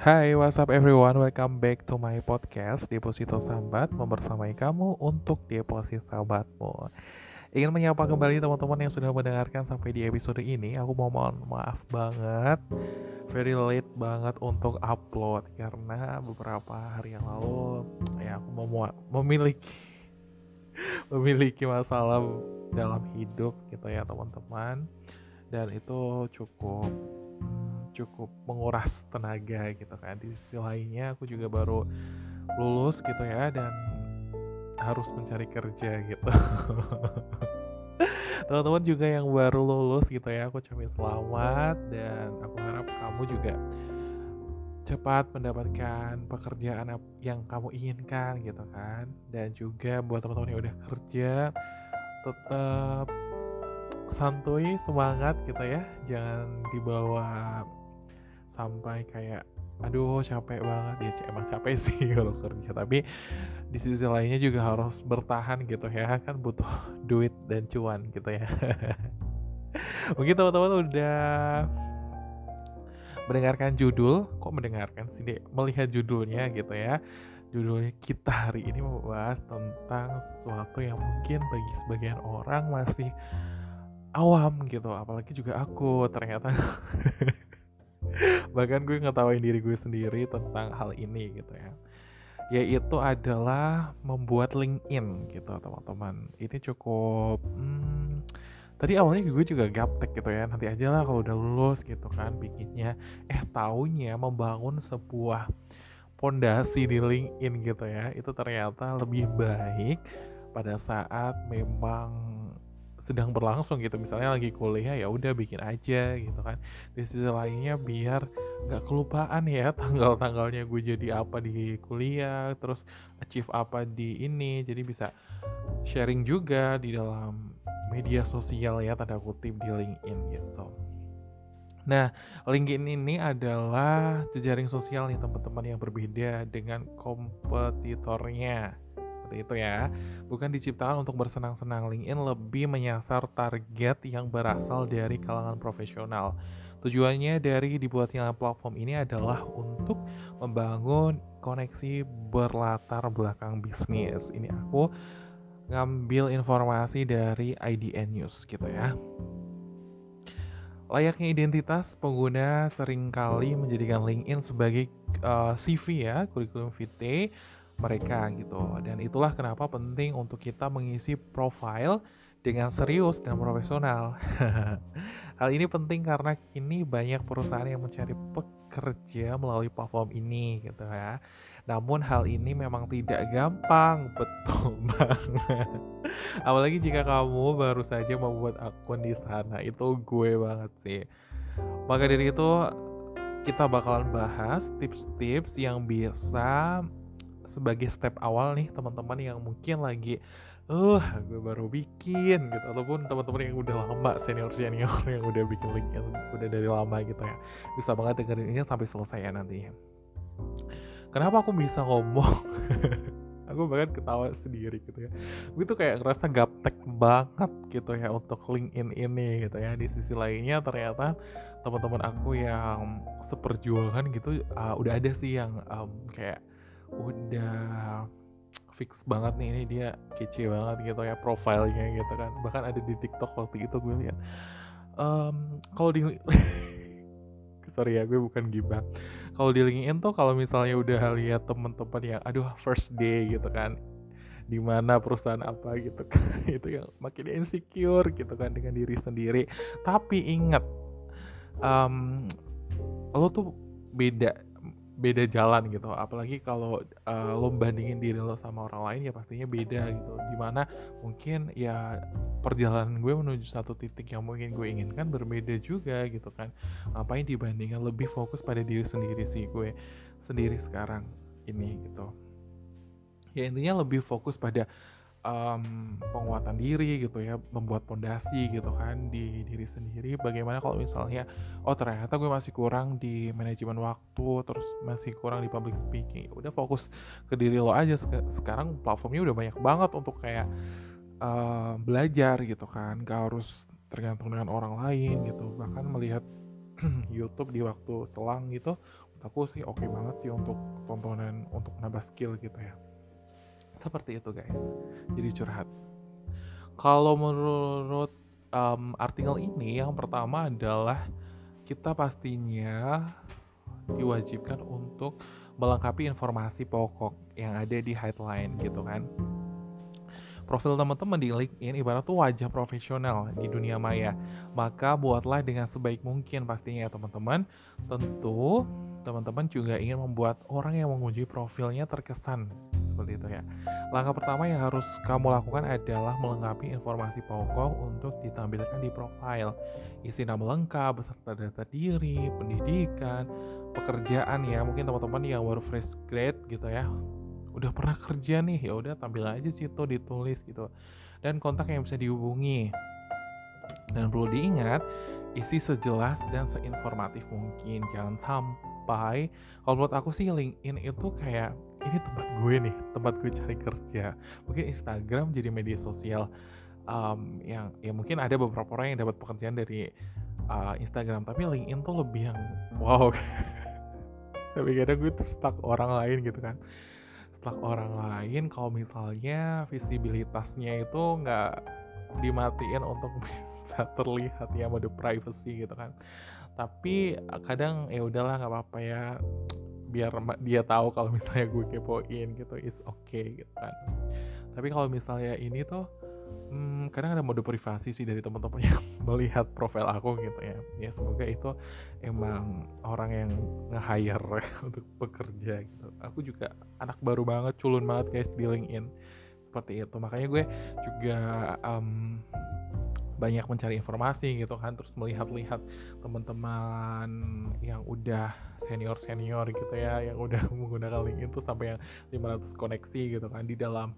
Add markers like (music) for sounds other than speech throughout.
Hai, what's up everyone? Welcome back to my podcast Deposito Sambat Membersamai kamu untuk deposit sahabatmu Ingin menyapa kembali teman-teman yang sudah mendengarkan sampai di episode ini Aku mau mohon maaf banget. Very late banget untuk upload Karena beberapa hari yang lalu Ya aku mau memiliki (laughs) Memiliki masalah dalam hidup gitu ya teman-teman. Dan itu cukup cukup menguras tenaga gitu kan. Di sisi lainnya aku juga baru lulus gitu ya dan harus mencari kerja gitu. (laughs) Teman-teman juga yang baru lulus gitu ya aku ucapin selamat dan aku harap kamu juga cepat mendapatkan pekerjaan yang kamu inginkan gitu kan. Dan juga buat teman-teman yang udah kerja tetap santuy semangat gitu ya. Jangan dibawa sampai kayak aduh capek banget. Ya emang capek (laughs) sih kalau kerja tapi di sisi lainnya juga harus bertahan gitu ya kan butuh (laughs) duit dan cuan gitu ya. (laughs) Mungkin teman-teman udah mendengarkan judul kok mendengarkan sih deh melihat judulnya gitu ya. Judulnya kita hari ini membahas tentang sesuatu yang mungkin bagi sebagian orang masih awam gitu apalagi juga aku ternyata (laughs) bahkan gue ngetawain diri gue sendiri tentang hal ini gitu ya. Yaitu adalah membuat LinkedIn gitu teman-teman. Ini cukup hmm, tadi awalnya gue juga gaptek gitu ya. Nanti aja lah kalau udah lulus gitu kan bikinnya. Eh taunya membangun sebuah pondasi di LinkedIn gitu ya. Itu ternyata lebih baik pada saat memang sedang berlangsung gitu. Misalnya lagi kuliah ya udah bikin aja gitu kan. Di sisi lainnya biar nggak kelupaan ya (laughs) tanggal-tanggalnya gue jadi apa di kuliah terus achieve apa di ini. Jadi bisa sharing juga di dalam media sosial ya tanda kutip di LinkedIn gitu. Nah, LinkedIn ini adalah jejaring sosial nih teman-teman yang berbeda dengan kompetitornya seperti itu ya. Bukan diciptakan untuk bersenang-senang. LinkedIn lebih menyasar target yang berasal dari kalangan profesional. Tujuannya dari dibuatnya platform ini adalah untuk membangun koneksi berlatar belakang bisnis. Ini aku ngambil informasi dari IDN News gitu ya. Layaknya identitas, pengguna sering kali menjadikan LinkedIn sebagai uh, eh, CV ya, kurikulum vitae mereka gitu. Dan itulah kenapa penting untuk kita mengisi profile dengan serius dan profesional. (laughs) Hal ini penting karena kini banyak perusahaan yang mencari pekerja melalui platform ini gitu ya. Namun hal ini memang tidak gampang, (laughs) betul banget. Apalagi jika kamu baru saja membuat akun di sana, itu gue banget sih. Maka dari itu kita bakalan bahas tips-tips yang bisa sebagai step awal nih teman-teman yang mungkin lagi uh gue baru bikin gitu. Ataupun teman-teman yang udah lama senior senior (laughs) yang udah bikin linknya udah dari lama gitu ya bisa banget dengerin ini sampai selesai ya nantinya. Kenapa aku bisa ngomong? (laughs) Aku bahkan ketawa sendiri gitu ya. Gue tuh kayak ngerasa gaptek banget gitu ya untuk LinkedIn ini gitu ya. Di sisi lainnya ternyata teman-teman aku yang seperjuangan gitu uh, udah ada sih yang um, kayak udah fix banget nih ini dia kece banget gitu ya profilnya gitu kan. Bahkan ada di TikTok waktu itu gue lihat um, kalau di (laughs) sorry ya gue bukan gibah. Kalau di LinkedIn tuh kalau misalnya udah lihat teman-teman yang aduh first day gitu kan. Di mana perusahaan apa gitu kan. (laughs) Itu yang makin insecure gitu kan dengan diri sendiri. Tapi ingat um, lo tuh beda beda jalan gitu. Apalagi kalau uh, lo bandingin diri lo sama orang lain ya pastinya beda gitu. Di mana mungkin ya perjalanan gue menuju satu titik yang mungkin gue inginkan berbeda juga gitu kan. Ngapain dibandingkan lebih fokus pada diri sendiri sih gue sendiri sekarang ini gitu. Ya intinya lebih fokus pada um, penguatan diri gitu ya, membuat pondasi gitu kan di diri sendiri. Bagaimana kalau misalnya, oh ternyata gue masih kurang di manajemen waktu, terus masih kurang di public speaking. Ya udah fokus ke diri lo aja. Sekarang platformnya udah banyak banget untuk kayak uh, belajar gitu kan, gak harus tergantung dengan orang lain gitu. Bahkan melihat (clears throat) YouTube di waktu selang gitu aku sih oke okay banget sih untuk tontonan untuk nambah skill gitu ya seperti itu guys jadi curhat kalau menurut um, artikel ini yang pertama adalah kita pastinya diwajibkan untuk melengkapi informasi pokok yang ada di headline gitu kan profil teman-teman di LinkedIn ibarat tuh wajah profesional di dunia maya. Maka buatlah dengan sebaik mungkin pastinya ya teman-teman. Tentu teman-teman juga ingin membuat orang yang mengunjungi profilnya terkesan seperti itu ya. Langkah pertama yang harus kamu lakukan adalah melengkapi informasi pokok untuk ditampilkan di profil. Isi nama lengkap, beserta data diri, pendidikan, pekerjaan ya. Mungkin teman-teman yang baru fresh grade gitu ya, udah pernah kerja nih ya udah tampil aja situ ditulis gitu dan kontak yang bisa dihubungi dan perlu diingat isi sejelas dan seinformatif mungkin jangan sampai kalau menurut aku sih LinkedIn itu kayak ini tempat gue nih tempat gue cari kerja. Mungkin Instagram jadi media sosial um, yang ya mungkin ada beberapa orang yang dapat pekerjaan dari uh, Instagram tapi LinkedIn tuh lebih yang wow. (laughs) Sampai kadang gue tuh stuck orang lain gitu kan. Stuck orang lain kalau misalnya visibilitasnya itu nggak dimatiin untuk (laughs) bisa terlihat ya mode privacy gitu kan. Tapi kadang ya udahlah nggak apa-apa ya biar dia tahu kalau misalnya gue kepoin gitu is okay gitu kan. Tapi kalau misalnya ini tuh hmm, kadang ada mode privasi sih dari teman-teman yang (laughs) melihat profil aku gitu ya. Ya semoga itu emang orang yang nge-hire (laughs) untuk bekerja gitu. Aku juga anak baru banget culun banget guys di LinkedIn. Seperti itu. Makanya gue juga um, banyak mencari informasi gitu kan terus melihat-lihat teman-teman yang udah senior-senior gitu ya yang udah (laughs) menggunakan LinkedIn tuh sampai yang 500 koneksi gitu kan di dalam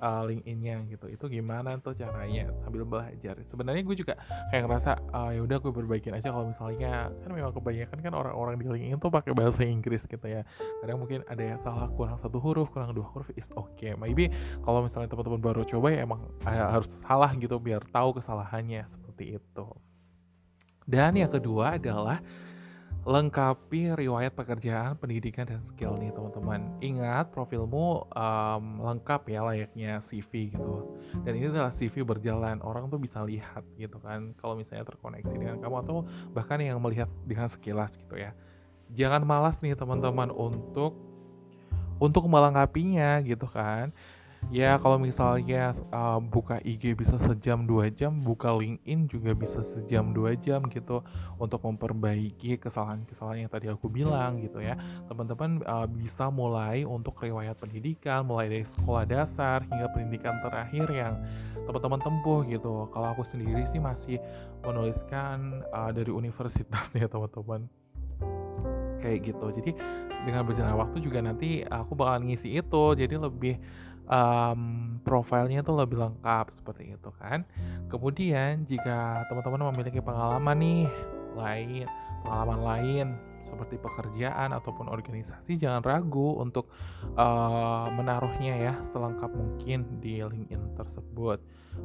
uh, LinkedIn-nya gitu. Itu gimana tuh caranya sambil belajar? Sebenarnya gue juga kayak ngerasa uh, ya udah gue perbaikin aja kalau misalnya. Kan memang kebanyakan kan orang-orang di LinkedIn tuh pakai bahasa Inggris gitu ya. Kadang mungkin ada yang salah kurang satu huruf kurang dua huruf is okay. Maybe kalau misalnya teman-teman baru coba ya emang uh, harus salah gitu biar tahu kesalahannya seperti itu. Dan yang kedua adalah lengkapi riwayat pekerjaan, pendidikan, dan skill nih teman-teman. Ingat profilmu um, lengkap ya layaknya CV gitu. Dan ini adalah CV berjalan, orang tuh bisa lihat gitu kan. Kalau misalnya terkoneksi dengan kamu atau bahkan yang melihat dengan sekilas gitu ya. Jangan malas nih teman-teman untuk untuk melengkapinya gitu kan ya kalau misalnya uh, buka IG bisa sejam dua jam buka LinkedIn juga bisa sejam dua jam gitu untuk memperbaiki kesalahan-kesalahan yang tadi aku bilang gitu ya. Teman-teman uh, bisa mulai untuk riwayat pendidikan mulai dari sekolah dasar hingga pendidikan terakhir yang teman-teman tempuh gitu. Kalau aku sendiri sih masih menuliskan uh, dari universitasnya (laughs) teman-teman. Kayak gitu. Jadi dengan berjalan waktu juga nanti aku bakal ngisi itu. Jadi lebih um, profilnya tuh lebih lengkap seperti itu kan. Kemudian jika teman-teman memiliki pengalaman nih lain, pengalaman lain seperti pekerjaan ataupun organisasi, jangan ragu untuk uh, menaruhnya ya selengkap mungkin di LinkedIn tersebut.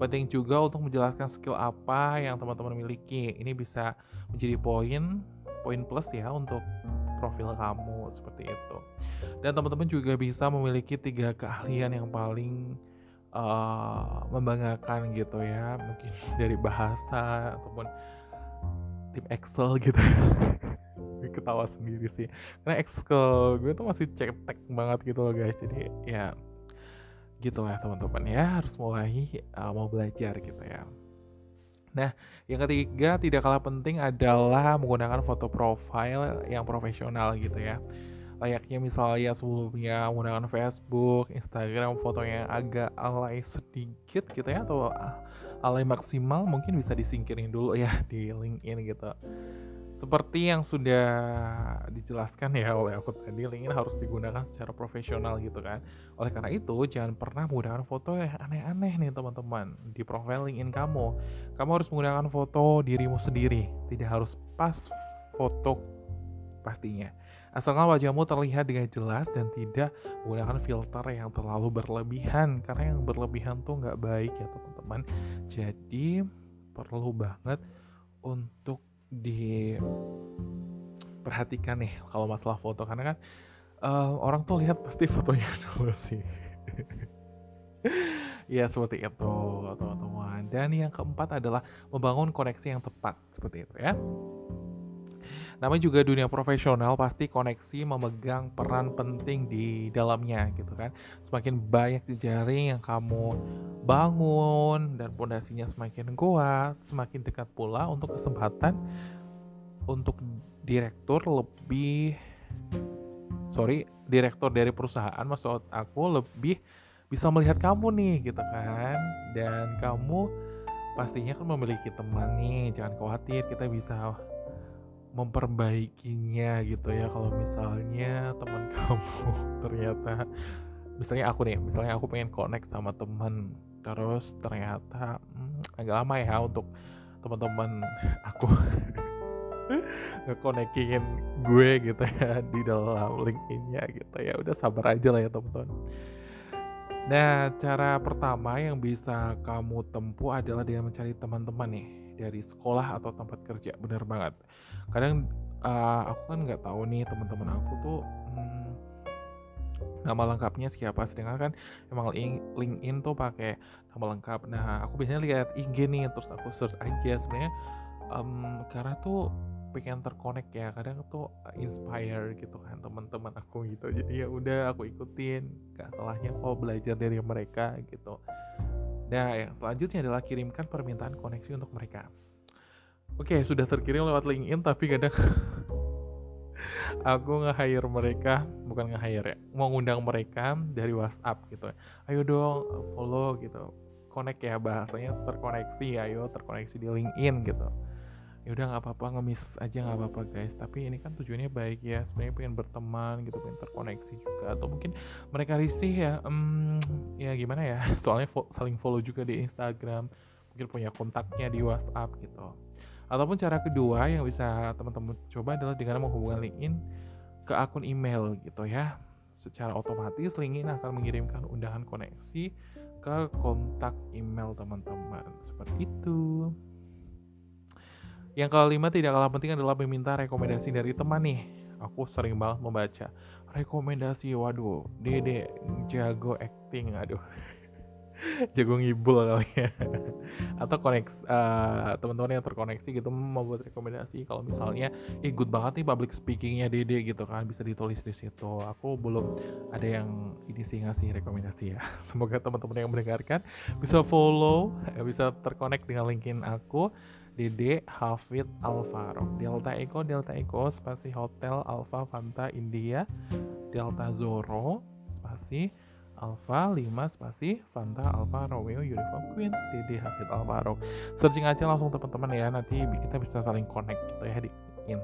Penting juga untuk menjelaskan skill apa yang teman-teman miliki. Ini bisa menjadi poin poin plus ya untuk profil kamu seperti itu. Dan teman-teman juga bisa memiliki tiga keahlian yang paling uh, membanggakan gitu ya, mungkin (laughs) dari bahasa ataupun tim Excel gitu. (laughs) ketawa sendiri sih. Karena Excel gue tuh masih cetek banget gitu loh guys. Jadi ya gitu ya teman-teman ya. Harus mulai uh, mau belajar gitu ya Nah, yang ketiga tidak kalah penting adalah menggunakan foto profile yang profesional gitu ya. Layaknya misalnya sebelumnya menggunakan Facebook, Instagram, foto yang agak alay sedikit gitu ya atau alay maksimal mungkin bisa disingkirin dulu ya di LinkedIn gitu. Seperti yang sudah dijelaskan ya oleh aku tadi, LinkedIn harus digunakan secara profesional gitu kan. Oleh karena itu, jangan pernah menggunakan foto yang aneh-aneh nih teman-teman di profile LinkedIn kamu. Kamu harus menggunakan foto dirimu sendiri, tidak harus pas foto pastinya. Asalkan wajahmu terlihat dengan jelas dan tidak menggunakan filter yang terlalu berlebihan, karena yang berlebihan tuh nggak baik ya teman-teman. Jadi perlu banget untuk di perhatikan nih kalau masalah foto karena kan uh, orang tuh lihat pasti (laughs) fotonya dulu sih. ya seperti itu teman-teman. Dan yang keempat adalah membangun koneksi yang tepat seperti itu ya. Namanya juga dunia profesional pasti koneksi memegang peran penting di dalamnya gitu kan. Semakin banyak jejaring yang kamu bangun dan pondasinya semakin kuat, semakin dekat pula untuk kesempatan untuk direktur lebih sorry direktur dari perusahaan maksud aku lebih bisa melihat kamu nih gitu kan dan kamu pastinya kan memiliki teman nih jangan khawatir kita bisa memperbaikinya gitu ya. Kalau misalnya teman (laughs) kamu ternyata misalnya aku nih misalnya aku pengen connect sama teman terus ternyata hmm, agak lama ya untuk teman-teman aku (laughs) ngekonekin gue gitu ya (laughs) di dalam LinkedIn-nya gitu ya. Udah sabar aja lah ya teman-teman. Nah, cara pertama yang bisa kamu tempuh adalah dengan mencari teman-teman nih dari sekolah atau tempat kerja. Bener banget. Kadang uh, aku kan nggak tahu nih teman-teman aku tuh hmm, nama lengkapnya siapa. Sedangkan kan emang LinkedIn tuh pakai nama lengkap. Nah, aku biasanya lihat IG nih, terus aku search aja. Sebenarnya um, karena tuh pengen terkonek ya kadang tuh inspire gitu kan teman-teman aku gitu jadi ya udah aku ikutin gak salahnya kok belajar dari mereka gitu nah yang selanjutnya adalah kirimkan permintaan koneksi untuk mereka. Oke sudah terkirim lewat LinkedIn tapi kadang (laughs) aku nge-hire mereka bukan nge-hire ya mau ngundang mereka dari WhatsApp gitu. Ayo dong follow gitu. Connect ya bahasanya terkoneksi ayo terkoneksi di LinkedIn gitu. Ya udah nggak apa-apa ngemis aja nggak apa-apa guys. Tapi ini kan tujuannya baik ya sebenarnya pengen berteman gitu pengen terkoneksi juga atau mungkin mereka risih ya um, ya gimana ya (laughs) soalnya fo saling follow juga di Instagram mungkin punya kontaknya di WhatsApp gitu. Ataupun cara kedua yang bisa teman-teman coba adalah dengan menghubungkan LinkedIn ke akun email gitu ya. Secara otomatis LinkedIn akan mengirimkan undangan koneksi ke kontak email teman-teman. Seperti itu. Yang kelima tidak kalah penting adalah meminta rekomendasi dari teman nih. Aku sering banget membaca rekomendasi, waduh, Dede jago acting, aduh. (laughs) jago ngibul kali ya. (laughs) Atau koneksi uh, teman-teman yang terkoneksi gitu membuat rekomendasi kalau misalnya, eh good banget nih public speakingnya Dede gitu kan bisa ditulis di situ. Aku belum ada yang ini sih ngasih rekomendasi ya. (laughs) Semoga teman-teman yang mendengarkan bisa follow, bisa terkonek dengan linkin aku Dede Hafid Alvaro. Delta Eko Delta Eko spasi Hotel Alpha Fanta India. Delta Zoro spasi Alpha 5 spasi Fanta Alpha Romeo Uniform Queen. Dede Hafid Alvaro. Searching aja langsung teman-teman ya. Nanti kita bisa saling connect gitu ya di in.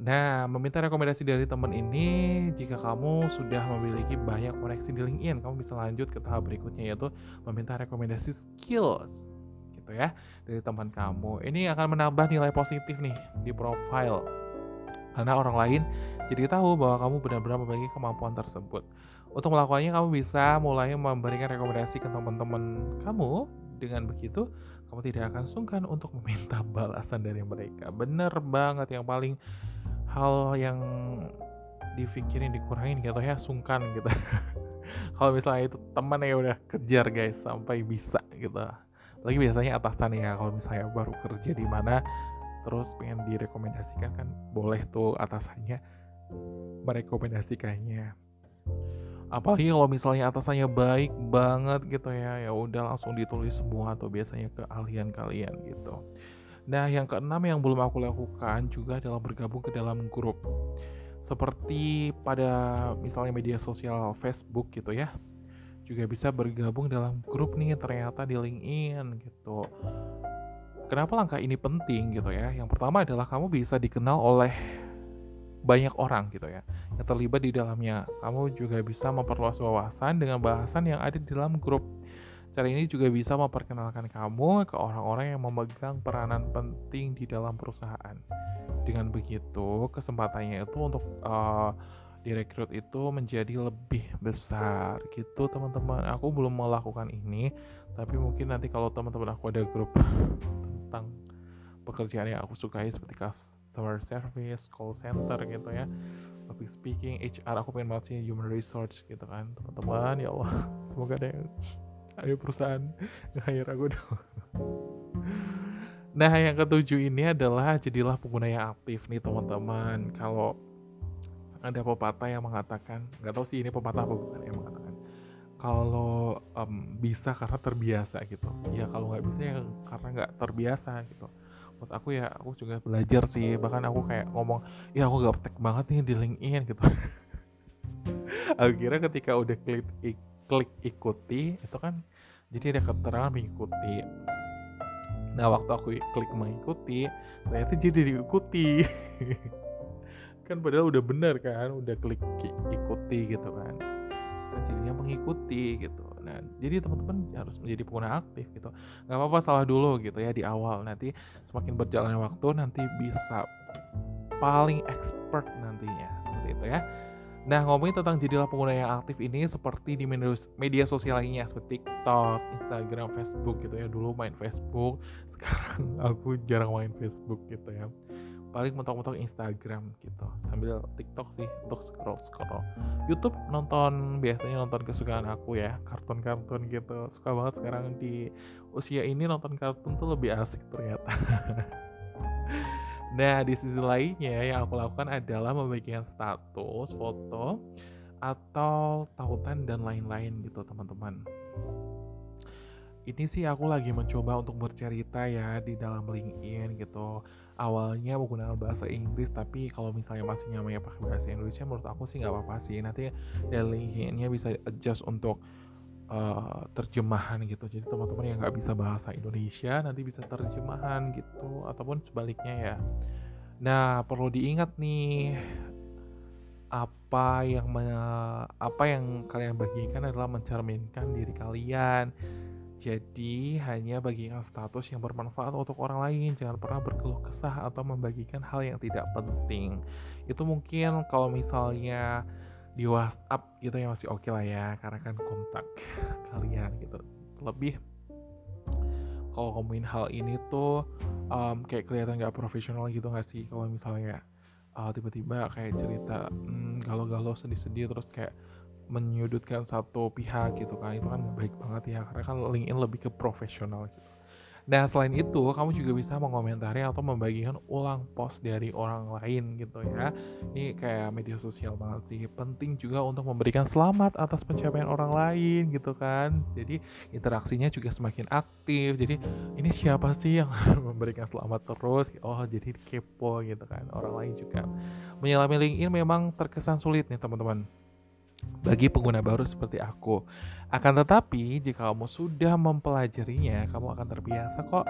Nah, meminta rekomendasi dari teman ini, jika kamu sudah memiliki banyak koneksi di LinkedIn, kamu bisa lanjut ke tahap berikutnya yaitu meminta rekomendasi skills gitu ya dari teman kamu. Ini akan menambah nilai positif nih di profile. Karena orang lain jadi tahu bahwa kamu benar-benar memiliki kemampuan tersebut. Untuk melakukannya kamu bisa mulai memberikan rekomendasi ke teman-teman kamu. Dengan begitu, kamu tidak akan sungkan untuk meminta (laughs) balasan dari mereka. Bener banget yang paling hal yang dipikirin dikurangin gitu ya sungkan gitu (laughs) kalau misalnya itu teman ya udah kejar guys sampai bisa gitu lagi biasanya atasan ya kalau misalnya baru kerja di mana terus pengen direkomendasikan kan boleh tuh atasannya merekomendasikannya. Apalagi kalau misalnya atasannya baik banget gitu ya ya udah langsung ditulis semua atau biasanya ke ahlian kalian gitu. Nah yang keenam yang belum aku lakukan juga adalah bergabung ke dalam grup. Seperti pada misalnya media sosial Facebook gitu ya juga bisa bergabung dalam grup nih ternyata di LinkedIn gitu. Kenapa langkah ini penting gitu ya? Yang pertama adalah kamu bisa dikenal oleh banyak orang gitu ya yang terlibat di dalamnya. Kamu juga bisa memperluas wawasan dengan bahasan yang ada di dalam grup. Cara ini juga bisa memperkenalkan kamu ke orang-orang yang memegang peranan penting di dalam perusahaan. Dengan begitu, kesempatannya itu untuk uh, direkrut itu menjadi lebih besar gitu teman-teman. Aku belum melakukan ini tapi mungkin nanti kalau teman-teman aku ada grup tentang pekerjaan yang aku sukai seperti customer service, call center gitu ya public speaking, HR aku pengen banget sih human resource gitu kan teman-teman. Ya Allah (laughs) semoga ada yang ada perusahaan nge-hire aku dong. Nah, yang ketujuh ini adalah jadilah pengguna yang aktif nih teman-teman. Kalau ada pepatah yang mengatakan, nggak tahu sih ini pepatah apa bukan yang mengatakan, kalau um, bisa karena terbiasa gitu. Ya kalau nggak bisa ya karena nggak terbiasa gitu. Buat aku ya aku juga belajar sih. Bahkan aku kayak ngomong, ya aku gak banget nih di LinkedIn gitu. (laughs) Akhirnya ketika udah klik klik ikuti itu kan jadi ada keterangan mengikuti Nah waktu aku klik mengikuti, ternyata jadi diikuti. (laughs) kan padahal udah bener kan, udah klik ikuti gitu kan. Dan jadinya mengikuti gitu. Nah jadi teman-teman harus menjadi pengguna aktif gitu. Gak apa-apa salah dulu gitu ya di awal. Nanti semakin berjalannya waktu nanti bisa paling expert nantinya seperti itu ya. Nah, ngomongin tentang jadilah pengguna yang aktif ini seperti di media sosial lainnya seperti TikTok, Instagram, Facebook gitu ya. Dulu main Facebook, (laughs) sekarang aku jarang main Facebook gitu ya. Paling mentok-mentok Instagram gitu. Sambil TikTok sih untuk scroll-scroll. YouTube nonton biasanya nonton kesukaan aku ya, kartun-kartun gitu. Suka banget sekarang di usia ini nonton kartun tuh lebih asik ternyata. (laughs) Nah, di sisi lainnya yang aku lakukan adalah membagikan status, foto, atau tautan dan lain-lain gitu teman-teman. Ini sih aku lagi mencoba untuk bercerita ya di dalam LinkedIn gitu. Awalnya menggunakan bahasa Inggris, tapi kalau misalnya masih nyamannya pakai bahasa Indonesia, menurut aku sih nggak apa-apa sih. Nanti LinkedIn-nya bisa adjust untuk uh, terjemahan gitu. Jadi teman-teman yang nggak bisa bahasa Indonesia nanti bisa terjemahan gitu ataupun sebaliknya ya. Nah perlu diingat nih apa yang apa yang kalian bagikan adalah mencerminkan diri kalian. Jadi hanya bagikan status yang bermanfaat untuk orang lain, jangan pernah berkeluh kesah atau membagikan hal yang tidak penting. Itu mungkin kalau misalnya di WhatsApp gitu ya masih oke okay lah ya karena kan kontak (laughs) kalian gitu. Lebih kalau ngomongin hal ini tuh um, kayak kelihatan nggak profesional gitu nggak sih? Kalau misalnya uh, tiba-tiba kayak cerita hmm, galau-galau sedih-sedih terus kayak menyudutkan satu pihak gitu kan itu kan baik banget ya karena kan LinkedIn lebih ke profesional gitu Nah, selain itu, kamu juga bisa mengomentari atau membagikan ulang post dari orang lain gitu ya. Ini kayak media sosial banget sih. Penting juga untuk memberikan selamat atas pencapaian orang lain gitu kan. Jadi interaksinya juga semakin aktif. Jadi ini siapa sih yang (laughs) memberikan selamat terus? Oh, jadi kepo gitu kan. Orang lain juga. Menyelami LinkedIn memang terkesan sulit nih teman-teman bagi pengguna baru seperti aku. Akan tetapi, jika kamu sudah mempelajarinya, kamu akan terbiasa kok.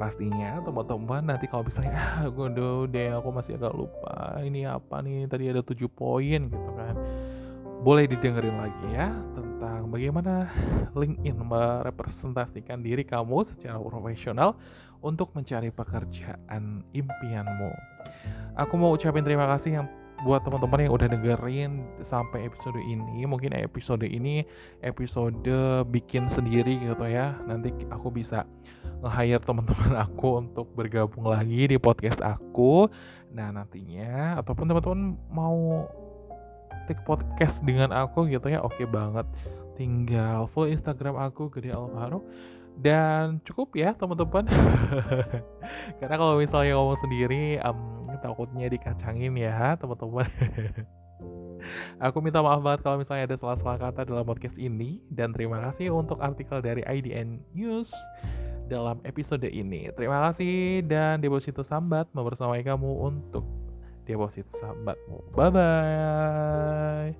Pastinya teman-teman nanti kalau misalnya ah, gue udah aku masih agak lupa ini apa nih tadi ada tujuh poin gitu kan boleh didengerin lagi ya tentang bagaimana LinkedIn merepresentasikan diri kamu secara profesional untuk mencari pekerjaan impianmu. Aku mau ucapin terima kasih yang buat teman-teman yang udah dengerin sampai episode ini mungkin episode ini episode bikin sendiri gitu ya. Nanti aku bisa nge-hire teman-teman (laughs) aku untuk bergabung lagi di podcast aku. Nah nantinya ataupun teman-teman mau take podcast dengan aku gitu ya oke okay banget. Tinggal follow Instagram aku Gede Alvaro dan cukup ya teman-teman (laughs) karena kalau misalnya ngomong sendiri um, takutnya dikacangin ya teman-teman (laughs) Aku minta maaf banget kalau misalnya ada salah-salah kata dalam podcast ini dan terima kasih untuk artikel dari IDN News dalam episode ini. Terima kasih dan deposito sambat membersamai kamu untuk deposito sambatmu. Bye bye.